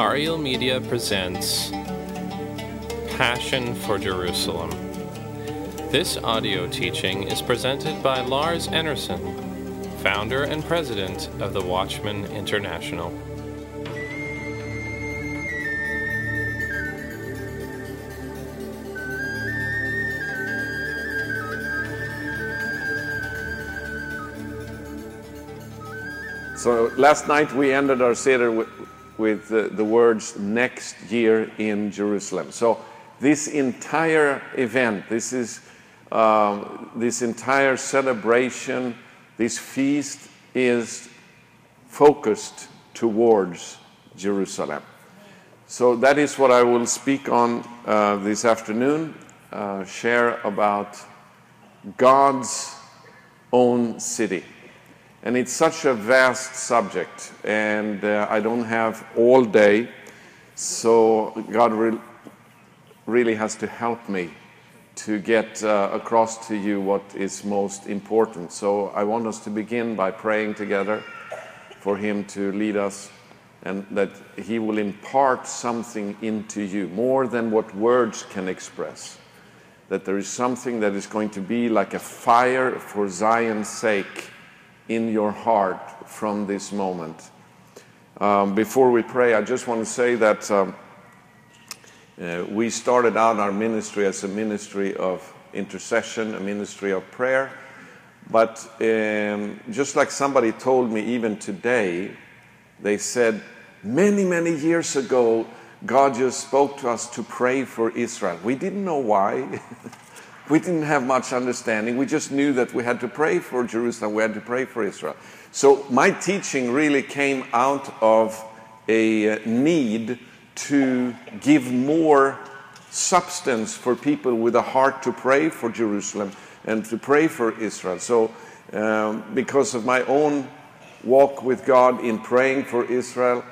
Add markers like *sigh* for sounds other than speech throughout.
Ariel Media presents Passion for Jerusalem. This audio teaching is presented by Lars Enarson, founder and president of the Watchman International. So last night we ended our Seder with, with the words next year in Jerusalem. So this entire event, this is um, this entire celebration, this feast is focused towards Jerusalem. So that is what I will speak on uh, this afternoon, uh, share about God's own city. And it's such a vast subject, and uh, I don't have all day, so God re- really has to help me to get uh, across to you what is most important. So I want us to begin by praying together for Him to lead us and that He will impart something into you more than what words can express. That there is something that is going to be like a fire for Zion's sake in your heart from this moment. Um, before we pray, I just want to say that um, uh, we started out our ministry as a ministry of intercession, a ministry of prayer. But um, just like somebody told me even today, they said, many, many years ago, God just spoke to us to pray for Israel. We didn't know why. *laughs* we didn't have much understanding. We just knew that we had to pray for Jerusalem, we had to pray for Israel. So my teaching really came out of a need to give more substance for people with a heart to pray for Jerusalem and to pray for Israel. So, um, because of my own walk with God in praying for Israel,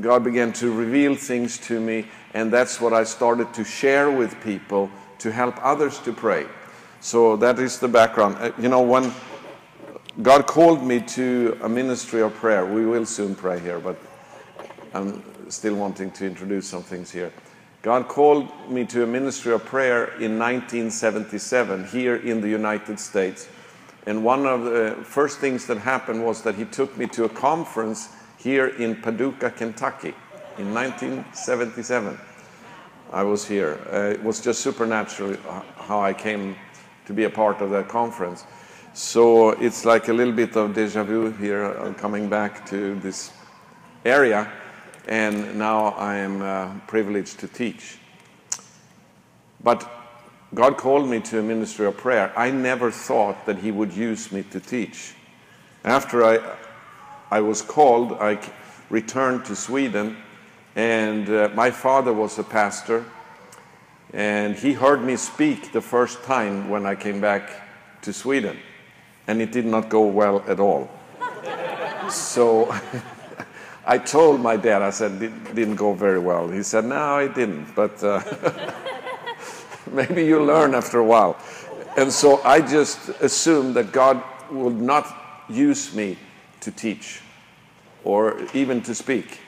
God began to reveal things to me, and that's what I started to share with people to help others to pray. So that is the background. Uh, you know, when God called me to a ministry of prayer, we will soon pray here, but I'm still wanting to introduce some things here. God called me to a ministry of prayer in 1977 here in the United States. And one of the first things that happened was that He took me to a conference here in Paducah, Kentucky in 1977. I was here. Uh, it was just supernatural how I came to be a part of that conference. So it's like a little bit of deja vu here, I'm coming back to this area, and now I am uh, privileged to teach. But God called me to a ministry of prayer. I never thought that He would use me to teach. After I, I was called, I returned to Sweden and uh, my father was a pastor, and he heard me speak the first time when I came back to Sweden, and it did not go well at all. *laughs* so *laughs* I told my dad, I said, it didn't go very well. He said, no, it didn't, but uh, *laughs* maybe you learn after a while. And so I just assumed that God would not use me to teach or even to speak.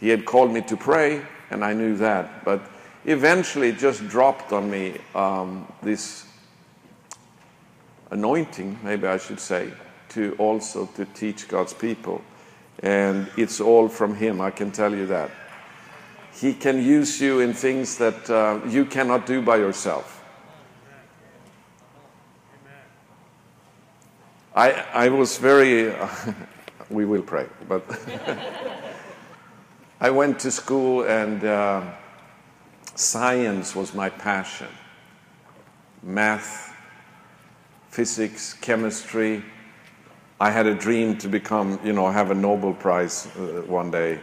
He had called me to pray, and I knew that. But eventually, it just dropped on me um, this anointing, maybe I should say, to also to teach God's people. And it's all from Him, I can tell you that. He can use you in things that uh, you cannot do by yourself. I, I was very, uh, *laughs* we will pray, but *laughs* I went to school and uh, science was my passion. Math, physics, chemistry. I had a dream to become, you know, have a Nobel Prize uh, one day,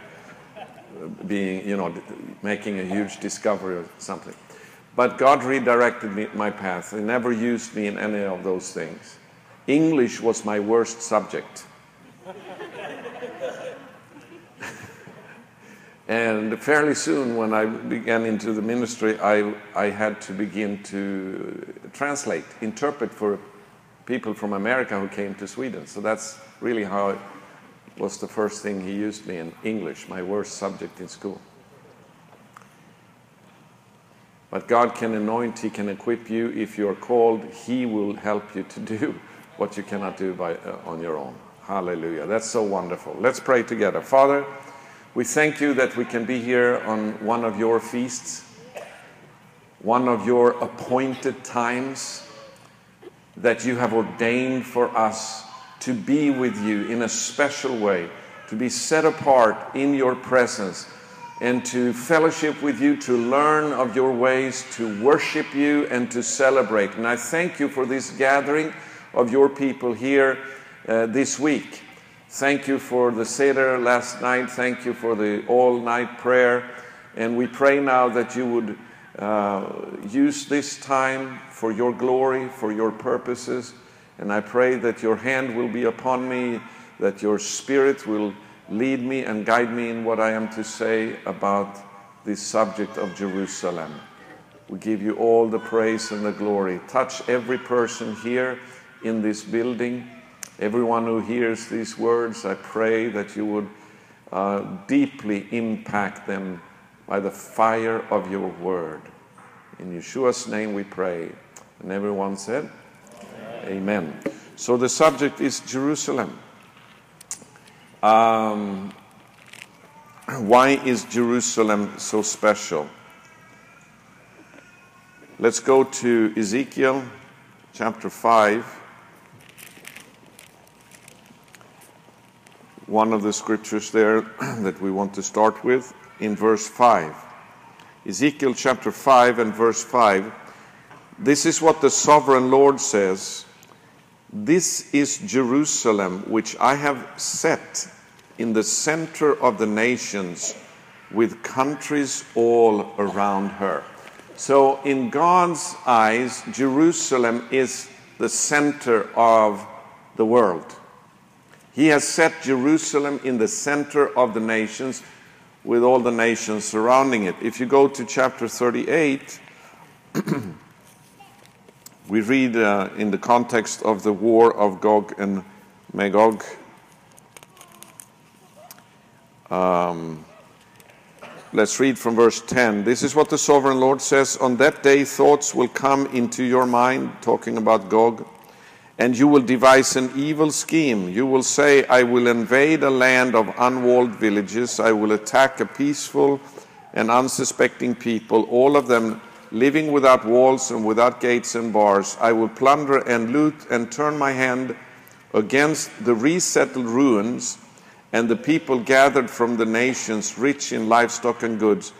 being, you know, making a huge discovery or something. But God redirected me, my path. He never used me in any of those things. English was my worst subject. And fairly soon, when I began into the ministry, I, I had to begin to translate, interpret for people from America who came to Sweden. So that's really how it was the first thing he used me in English, my worst subject in school. But God can anoint, He can equip you. If you're called, He will help you to do what you cannot do by, uh, on your own. Hallelujah. That's so wonderful. Let's pray together. Father, we thank you that we can be here on one of your feasts, one of your appointed times that you have ordained for us to be with you in a special way, to be set apart in your presence and to fellowship with you, to learn of your ways, to worship you, and to celebrate. And I thank you for this gathering of your people here uh, this week. Thank you for the Seder last night. Thank you for the all night prayer. And we pray now that you would uh, use this time for your glory, for your purposes. And I pray that your hand will be upon me, that your spirit will lead me and guide me in what I am to say about this subject of Jerusalem. We give you all the praise and the glory. Touch every person here in this building, everyone who hears these words. I pray that you would uh, deeply impact them by the fire of your word. In Yeshua's name we pray. And everyone said, Amen. Amen. So the subject is Jerusalem. Um, why is Jerusalem so special? Let's go to Ezekiel chapter 5. One of the scriptures there *clears throat* that we want to start with in verse 5. Ezekiel chapter 5 and verse 5. This is what the sovereign Lord says This is Jerusalem, which I have set in the center of the nations with countries all around her. So, in God's eyes, Jerusalem is the center of the world. He has set Jerusalem in the center of the nations with all the nations surrounding it. If you go to chapter 38, *clears throat* we read uh, in the context of the war of Gog and Magog um, let's read from verse 10. This is what the sovereign Lord says On that day, thoughts will come into your mind, talking about Gog, and you will devise an evil scheme. You will say, I will invade a land of unwalled villages, I will attack a peaceful and unsuspecting people, all of them living without walls and without gates and bars. I will plunder and loot and turn my hand against the resettled ruins and the people gathered from the nations, rich in livestock and goods,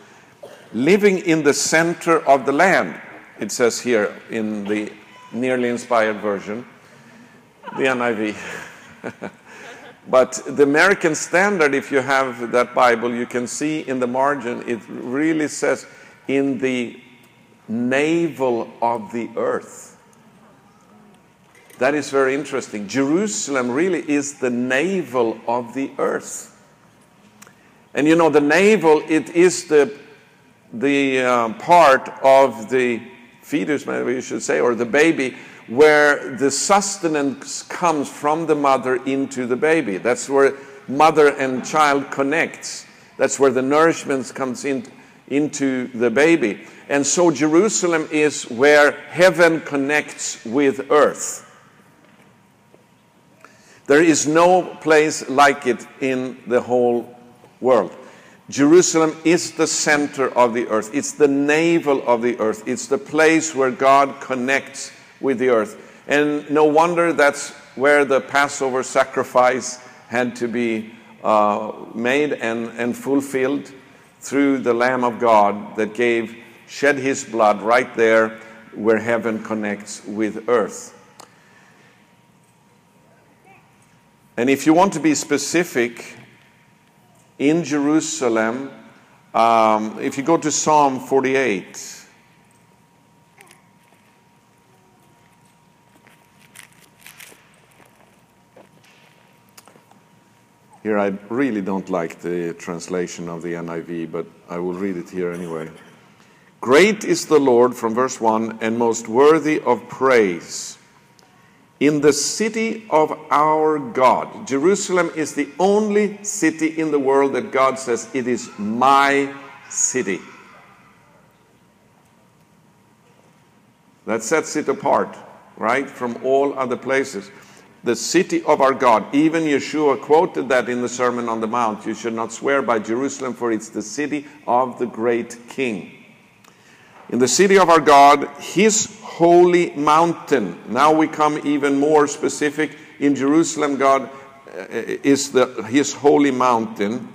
living in the center of the land. It says here in the nearly inspired version, the NIV. *laughs* but the American Standard, if you have that Bible, you can see in the margin, it really says, in the navel of the earth. That is very interesting. Jerusalem really is the navel of the earth. And you know, the navel, it is the, the uh, part of the fetus, maybe you should say, or the baby, where the sustenance comes from the mother into the baby. That's where mother and child connects. That's where the nourishment comes in, into the baby. And so Jerusalem is where heaven connects with earth. There is no place like it in the whole world. Jerusalem is the center of the earth. It's the navel of the earth. It's the place where God connects with the earth. And no wonder that's where the Passover sacrifice had to be uh, made and, and fulfilled through the Lamb of God that gave, shed his blood right there where heaven connects with earth. And if you want to be specific, in Jerusalem, um, if you go to Psalm 48, Here, I really don't like the translation of the NIV, but I will read it here anyway. Great is the Lord, from verse 1, and most worthy of praise in the city of our God. Jerusalem is the only city in the world that God says, It is my city. That sets it apart, right, from all other places. The city of our God. Even Yeshua quoted that in the Sermon on the Mount. You should not swear by Jerusalem, for it's the city of the great king. In the city of our God, his holy mountain. Now we come even more specific. In Jerusalem, God uh, is the, his holy mountain.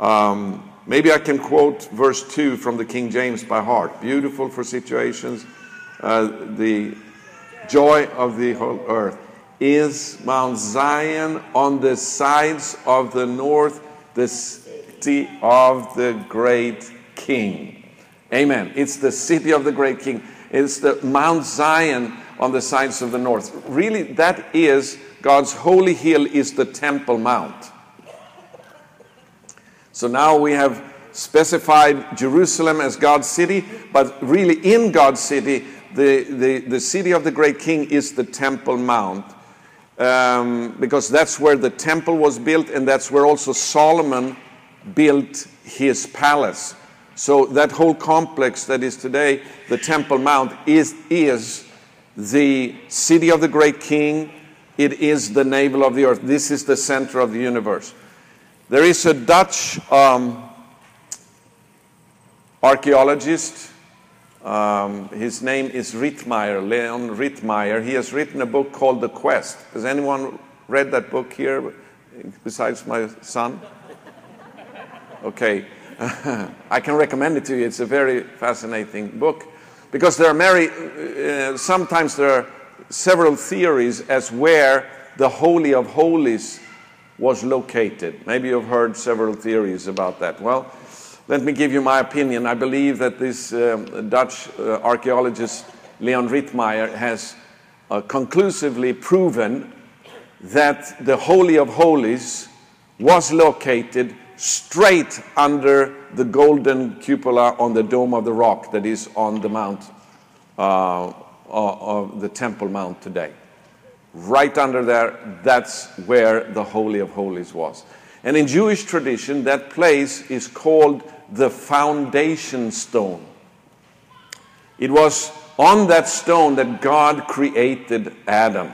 Um, maybe I can quote verse 2 from the King James by heart. Beautiful for situations. Uh, the joy of the whole earth is Mount Zion on the sides of the north, the city of the great king. Amen. It's the city of the great king. It's the Mount Zion on the sides of the north. Really, that is God's holy hill, is the Temple Mount. So now we have specified Jerusalem as God's city, but really in God's city, the, the, the city of the great king is the Temple Mount. Um, because that's where the temple was built, and that's where also Solomon built his palace. So that whole complex that is today the Temple Mount is, is the city of the great king. It is the navel of the earth. This is the center of the universe. There is a Dutch um, archaeologist. Um, his name is Ritmeyer, Leon Ritmeyer. He has written a book called The Quest. Has anyone read that book here besides my son? Okay. *laughs* I can recommend it to you. It's a very fascinating book because there are many, uh, sometimes there are several theories as where the Holy of Holies was located. Maybe you've heard several theories about that. Well, let me give you my opinion. I believe that this um, Dutch uh, archaeologist Leon Ritmeyer has uh, conclusively proven that the Holy of Holies was located straight under the golden cupola on the Dome of the Rock that is on the Mount, uh, uh of the Temple Mount today right under there, that's where the Holy of Holies was. And in Jewish tradition, that place is called the foundation stone. It was on that stone that God created Adam.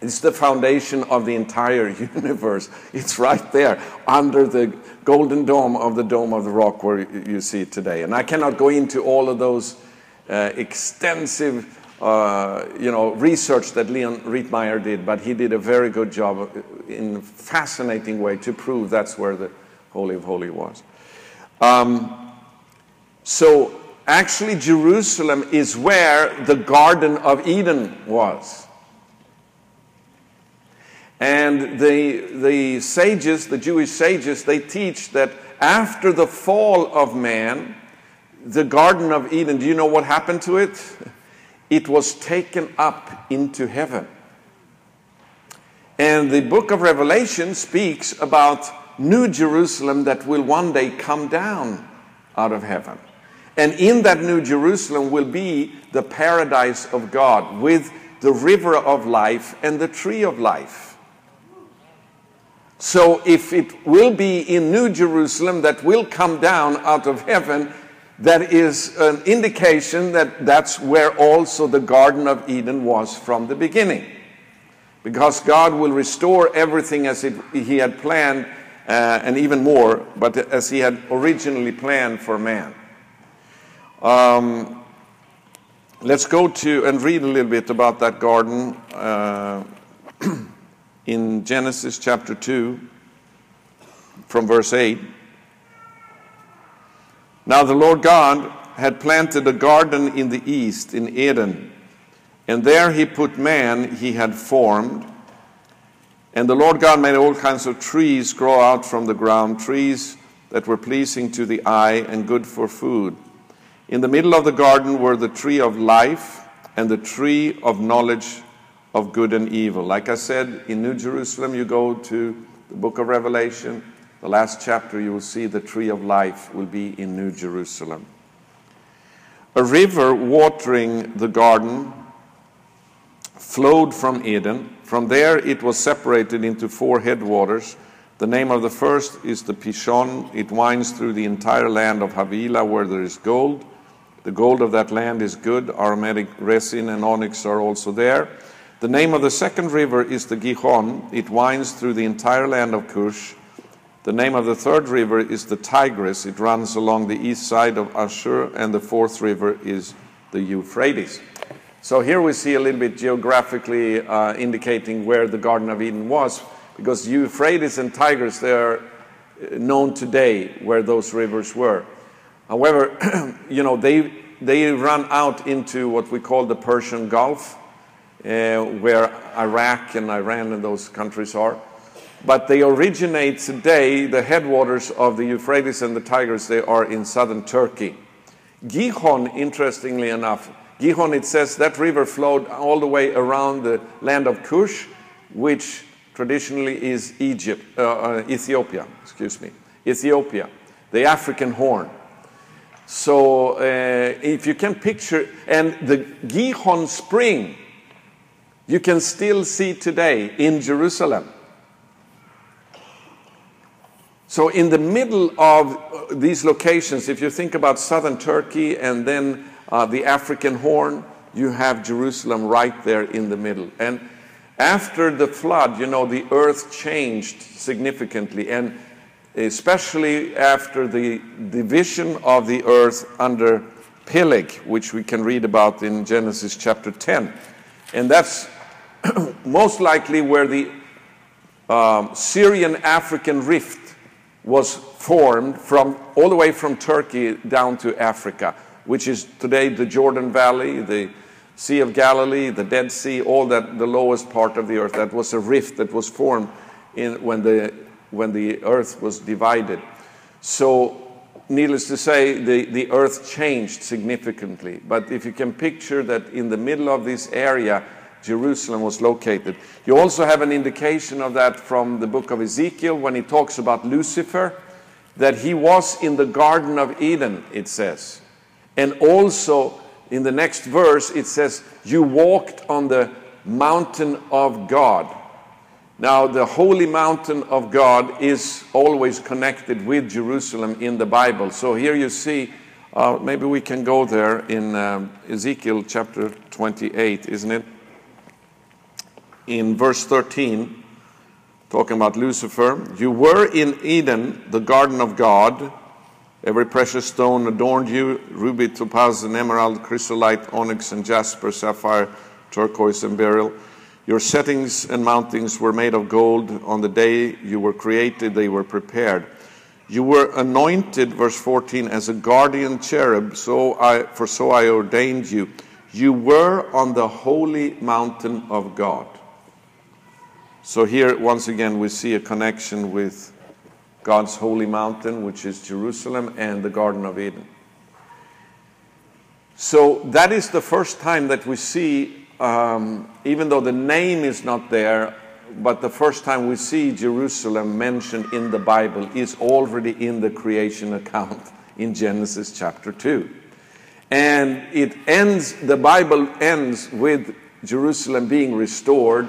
It's the foundation of the entire *laughs* universe. It's right there under the golden dome of the Dome of the Rock where you see it today. And I cannot go into all of those uh, extensive uh, you know, research that Leon Ritmeyer did, but he did a very good job in a fascinating way to prove that's where the Holy of Holy was. Um, so actually, Jerusalem is where the Garden of Eden was. And the, the sages, the Jewish sages, they teach that after the fall of man, the Garden of Eden, do you know what happened to it? *laughs* it was taken up into heaven. And the book of Revelation speaks about New Jerusalem that will one day come down out of heaven. And in that New Jerusalem will be the paradise of God with the river of life and the tree of life. So, if it will be in New Jerusalem that will come down out of heaven, that is an indication that that's where also the Garden of Eden was from the beginning. Because God will restore everything as it, He had planned, uh, and even more, but as He had originally planned for man. Um, let's go to and read a little bit about that garden uh, *clears throat* in Genesis chapter 2, from verse 8. Now the Lord God had planted a garden in the east, in Eden, and there he put man he had formed. And the Lord God made all kinds of trees grow out from the ground, trees that were pleasing to the eye and good for food. In the middle of the garden were the tree of life and the tree of knowledge of good and evil. Like I said, in New Jerusalem, you go to the book of Revelation, the last chapter, you will see the tree of life will be in New Jerusalem. A river watering the garden flowed from Eden. From there, it was separated into four headwaters. The name of the first is the Pishon. It winds through the entire land of Havilah, where there is gold. The gold of that land is good. Aromatic resin and onyx are also there. The name of the second river is the Gihon. It winds through the entire land of Cush. The name of the third river is the Tigris. It runs along the east side of Ashur. And the fourth river is the Euphrates. So here we see a little bit geographically uh, indicating where the Garden of Eden was, because Euphrates and Tigris, they are known today where those rivers were. However, *clears throat* you know, they, they run out into what we call the Persian Gulf, uh, where Iraq and Iran and those countries are. But they originate today, the headwaters of the Euphrates and the Tigris, they are in southern Turkey. Gihon, interestingly enough, Gihon, it says that river flowed all the way around the land of Cush, which traditionally is Egypt, uh, uh, Ethiopia, excuse me, Ethiopia, the African horn. So uh, if you can picture, and the Gihon spring, you can still see today in Jerusalem. So, in the middle of uh, these locations, if you think about southern Turkey and then uh, the African horn, you have Jerusalem right there in the middle. And after the flood, you know, the earth changed significantly, and especially after the division of the earth under Peleg, which we can read about in Genesis chapter 10. And that's *clears throat* most likely where the um, Syrian African rift was formed from all the way from Turkey down to Africa, which is today the Jordan Valley, the Sea of Galilee, the Dead Sea, all that the lowest part of the earth. That was a rift that was formed in, when, the, when the earth was divided. So, needless to say, the, the earth changed significantly. But if you can picture that in the middle of this area, Jerusalem was located. You also have an indication of that from the book of Ezekiel when he talks about Lucifer, that he was in the Garden of Eden, it says. And also in the next verse, it says, You walked on the mountain of God. Now, the holy mountain of God is always connected with Jerusalem in the Bible. So here you see, uh, maybe we can go there in um, Ezekiel chapter 28, isn't it? In verse 13, talking about Lucifer. You were in Eden, the garden of God. Every precious stone adorned you ruby, topaz, and emerald, chrysolite, onyx, and jasper, sapphire, turquoise, and beryl. Your settings and mountings were made of gold. On the day you were created, they were prepared. You were anointed, verse 14, as a guardian cherub, so I, for so I ordained you. You were on the holy mountain of God. So here, once again, we see a connection with God's holy mountain, which is Jerusalem, and the Garden of Eden. So that is the first time that we see, um, even though the name is not there, but the first time we see Jerusalem mentioned in the Bible is already in the creation account *laughs* in Genesis chapter 2. And it ends, the Bible ends with Jerusalem being restored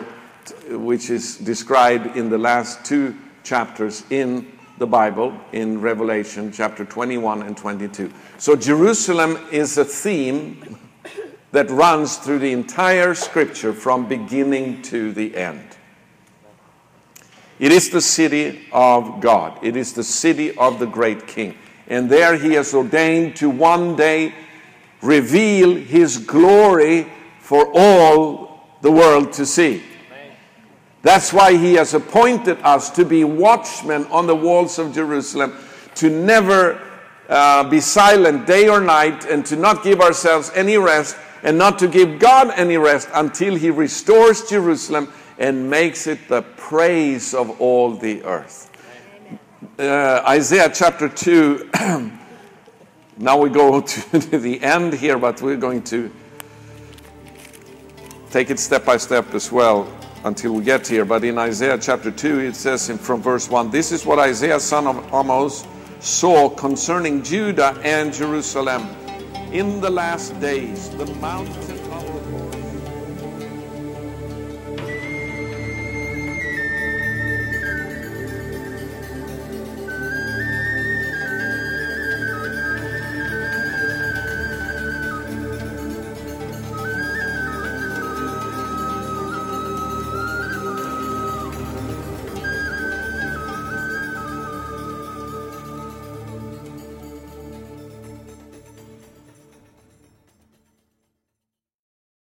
which is described in the last two chapters in the Bible, in Revelation chapter 21 and 22. So Jerusalem is a theme that runs through the entire scripture from beginning to the end. It is the city of God. It is the city of the great king. And there he has ordained to one day reveal his glory for all the world to see. That's why he has appointed us to be watchmen on the walls of Jerusalem, to never uh, be silent day or night, and to not give ourselves any rest, and not to give God any rest until he restores Jerusalem and makes it the praise of all the earth. Uh, Isaiah chapter 2. *clears throat* now we go *laughs* to the end here, but we're going to take it step by step as well until we get here. But in Isaiah chapter 2, it says in, from verse 1 This is what Isaiah, son of Amos, saw concerning Judah and Jerusalem. In the last days, the mountains